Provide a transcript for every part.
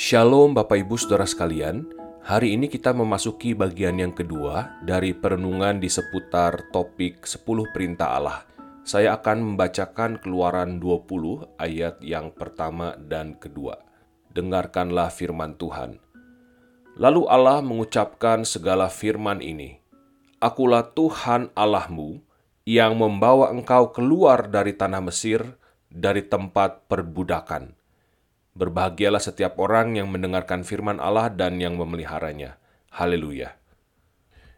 Shalom Bapak Ibu Saudara sekalian, hari ini kita memasuki bagian yang kedua dari perenungan di seputar topik 10 perintah Allah. Saya akan membacakan keluaran 20 ayat yang pertama dan kedua. Dengarkanlah firman Tuhan. Lalu Allah mengucapkan segala firman ini, Akulah Tuhan Allahmu yang membawa engkau keluar dari tanah Mesir, dari tempat perbudakan Berbahagialah setiap orang yang mendengarkan firman Allah dan yang memeliharanya. Haleluya.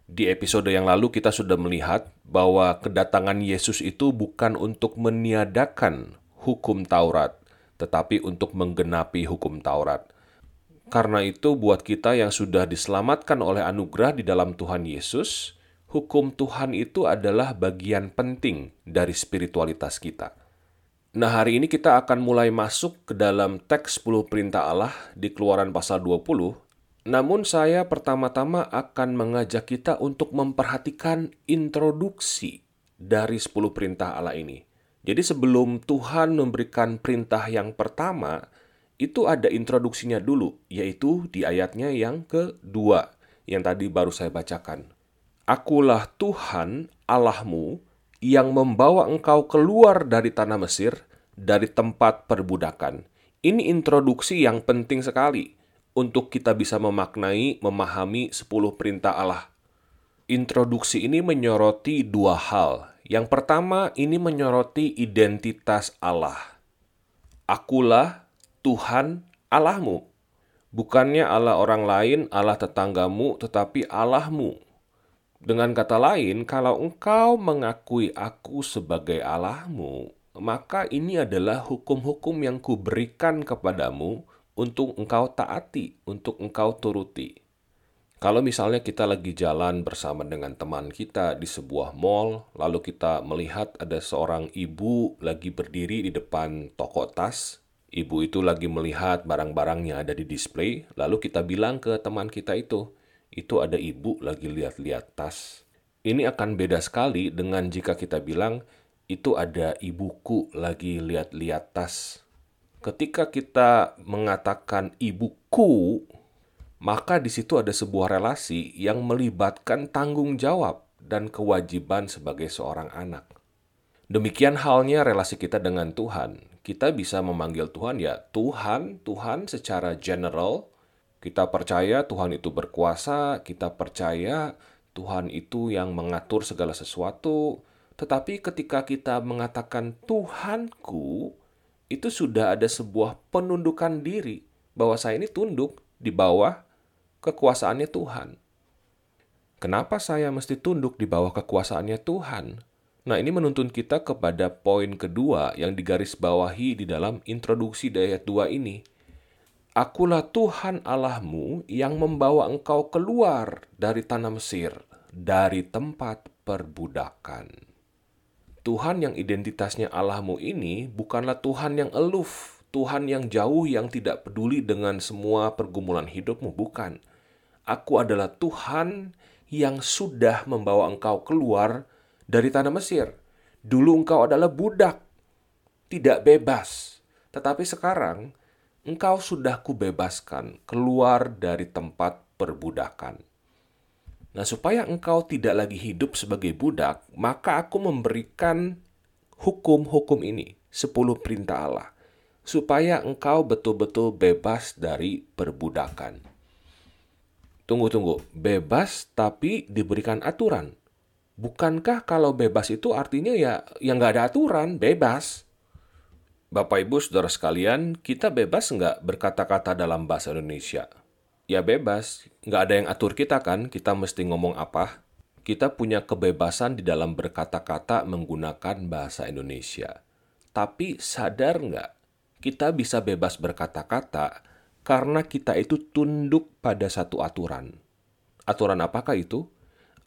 Di episode yang lalu kita sudah melihat bahwa kedatangan Yesus itu bukan untuk meniadakan hukum Taurat, tetapi untuk menggenapi hukum Taurat. Karena itu buat kita yang sudah diselamatkan oleh anugerah di dalam Tuhan Yesus, hukum Tuhan itu adalah bagian penting dari spiritualitas kita. Nah, hari ini kita akan mulai masuk ke dalam teks 10 perintah Allah di Keluaran pasal 20. Namun saya pertama-tama akan mengajak kita untuk memperhatikan introduksi dari 10 perintah Allah ini. Jadi sebelum Tuhan memberikan perintah yang pertama, itu ada introduksinya dulu, yaitu di ayatnya yang kedua, yang tadi baru saya bacakan. Akulah Tuhan Allahmu yang membawa engkau keluar dari tanah Mesir, dari tempat perbudakan. Ini introduksi yang penting sekali untuk kita bisa memaknai, memahami 10 perintah Allah. Introduksi ini menyoroti dua hal. Yang pertama, ini menyoroti identitas Allah. Akulah Tuhan Allahmu. Bukannya Allah orang lain, Allah tetanggamu, tetapi Allahmu dengan kata lain, kalau engkau mengakui aku sebagai Allahmu, maka ini adalah hukum-hukum yang kuberikan kepadamu untuk engkau taati, untuk engkau turuti. Kalau misalnya kita lagi jalan bersama dengan teman kita di sebuah mall, lalu kita melihat ada seorang ibu lagi berdiri di depan toko tas, ibu itu lagi melihat barang-barang yang ada di display, lalu kita bilang ke teman kita itu, itu ada ibu lagi lihat-lihat tas. Ini akan beda sekali dengan jika kita bilang, itu ada ibuku lagi lihat-lihat tas. Ketika kita mengatakan ibuku, maka di situ ada sebuah relasi yang melibatkan tanggung jawab dan kewajiban sebagai seorang anak. Demikian halnya relasi kita dengan Tuhan. Kita bisa memanggil Tuhan ya Tuhan, Tuhan secara general, kita percaya Tuhan itu berkuasa, kita percaya Tuhan itu yang mengatur segala sesuatu. Tetapi ketika kita mengatakan Tuhanku, itu sudah ada sebuah penundukan diri bahwa saya ini tunduk di bawah kekuasaannya Tuhan. Kenapa saya mesti tunduk di bawah kekuasaannya Tuhan? Nah, ini menuntun kita kepada poin kedua yang digarisbawahi di dalam introduksi di ayat 2 ini. Akulah Tuhan Allahmu yang membawa engkau keluar dari tanah Mesir, dari tempat perbudakan. Tuhan yang identitasnya Allahmu ini bukanlah Tuhan yang eluf, Tuhan yang jauh yang tidak peduli dengan semua pergumulan hidupmu, bukan. Aku adalah Tuhan yang sudah membawa engkau keluar dari tanah Mesir. Dulu engkau adalah budak, tidak bebas. Tetapi sekarang engkau sudah kubebaskan keluar dari tempat perbudakan. Nah, supaya engkau tidak lagi hidup sebagai budak, maka aku memberikan hukum-hukum ini, sepuluh perintah Allah, supaya engkau betul-betul bebas dari perbudakan. Tunggu-tunggu, bebas tapi diberikan aturan. Bukankah kalau bebas itu artinya ya yang nggak ada aturan, bebas? Bapak Ibu Saudara sekalian, kita bebas nggak berkata-kata dalam bahasa Indonesia? Ya bebas, nggak ada yang atur kita kan, kita mesti ngomong apa. Kita punya kebebasan di dalam berkata-kata menggunakan bahasa Indonesia. Tapi sadar nggak, kita bisa bebas berkata-kata karena kita itu tunduk pada satu aturan. Aturan apakah itu?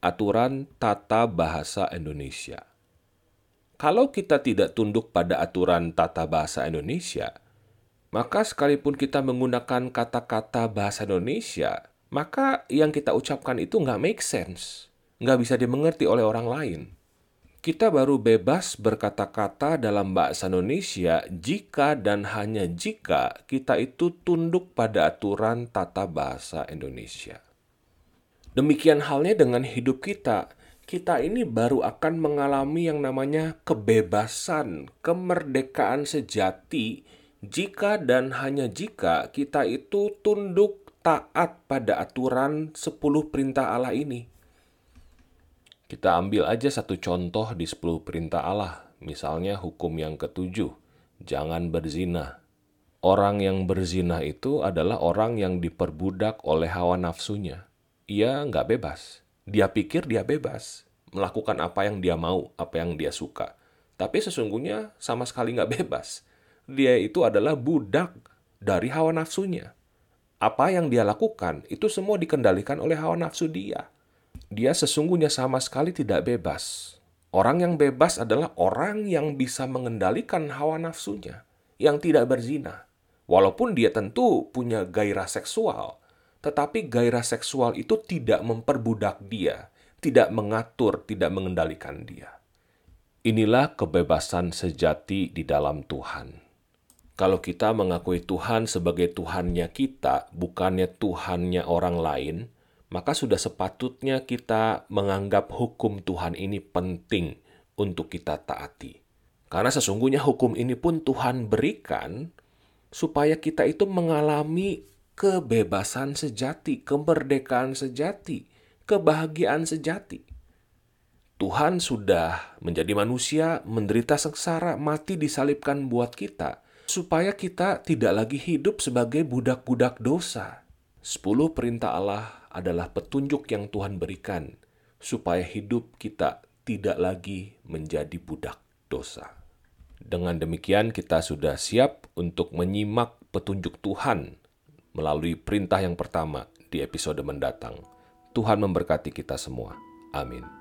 Aturan tata bahasa Indonesia. Kalau kita tidak tunduk pada aturan tata bahasa Indonesia, Maka sekalipun kita menggunakan kata-kata bahasa Indonesia, maka yang kita ucapkan itu nggak make sense. Nggak bisa dimengerti oleh orang lain. Kita baru bebas berkata-kata dalam bahasa Indonesia jika dan hanya jika kita itu tunduk pada aturan tata bahasa Indonesia. Demikian halnya dengan hidup kita. Kita ini baru akan mengalami yang namanya kebebasan, kemerdekaan sejati jika dan hanya jika kita itu tunduk taat pada aturan 10 perintah Allah ini. Kita ambil aja satu contoh di 10 perintah Allah, misalnya hukum yang ketujuh, jangan berzina. Orang yang berzina itu adalah orang yang diperbudak oleh hawa nafsunya. Ia nggak bebas. Dia pikir dia bebas, melakukan apa yang dia mau, apa yang dia suka. Tapi sesungguhnya sama sekali nggak bebas dia itu adalah budak dari hawa nafsunya. Apa yang dia lakukan itu semua dikendalikan oleh hawa nafsu dia. Dia sesungguhnya sama sekali tidak bebas. Orang yang bebas adalah orang yang bisa mengendalikan hawa nafsunya, yang tidak berzina. Walaupun dia tentu punya gairah seksual, tetapi gairah seksual itu tidak memperbudak dia, tidak mengatur, tidak mengendalikan dia. Inilah kebebasan sejati di dalam Tuhan. Kalau kita mengakui Tuhan sebagai Tuhannya kita, bukannya Tuhannya orang lain, maka sudah sepatutnya kita menganggap hukum Tuhan ini penting untuk kita taati. Karena sesungguhnya hukum ini pun Tuhan berikan supaya kita itu mengalami kebebasan sejati, kemerdekaan sejati, kebahagiaan sejati. Tuhan sudah menjadi manusia, menderita sengsara, mati disalibkan buat kita supaya kita tidak lagi hidup sebagai budak-budak dosa. Sepuluh perintah Allah adalah petunjuk yang Tuhan berikan supaya hidup kita tidak lagi menjadi budak dosa. Dengan demikian kita sudah siap untuk menyimak petunjuk Tuhan melalui perintah yang pertama di episode mendatang. Tuhan memberkati kita semua. Amin.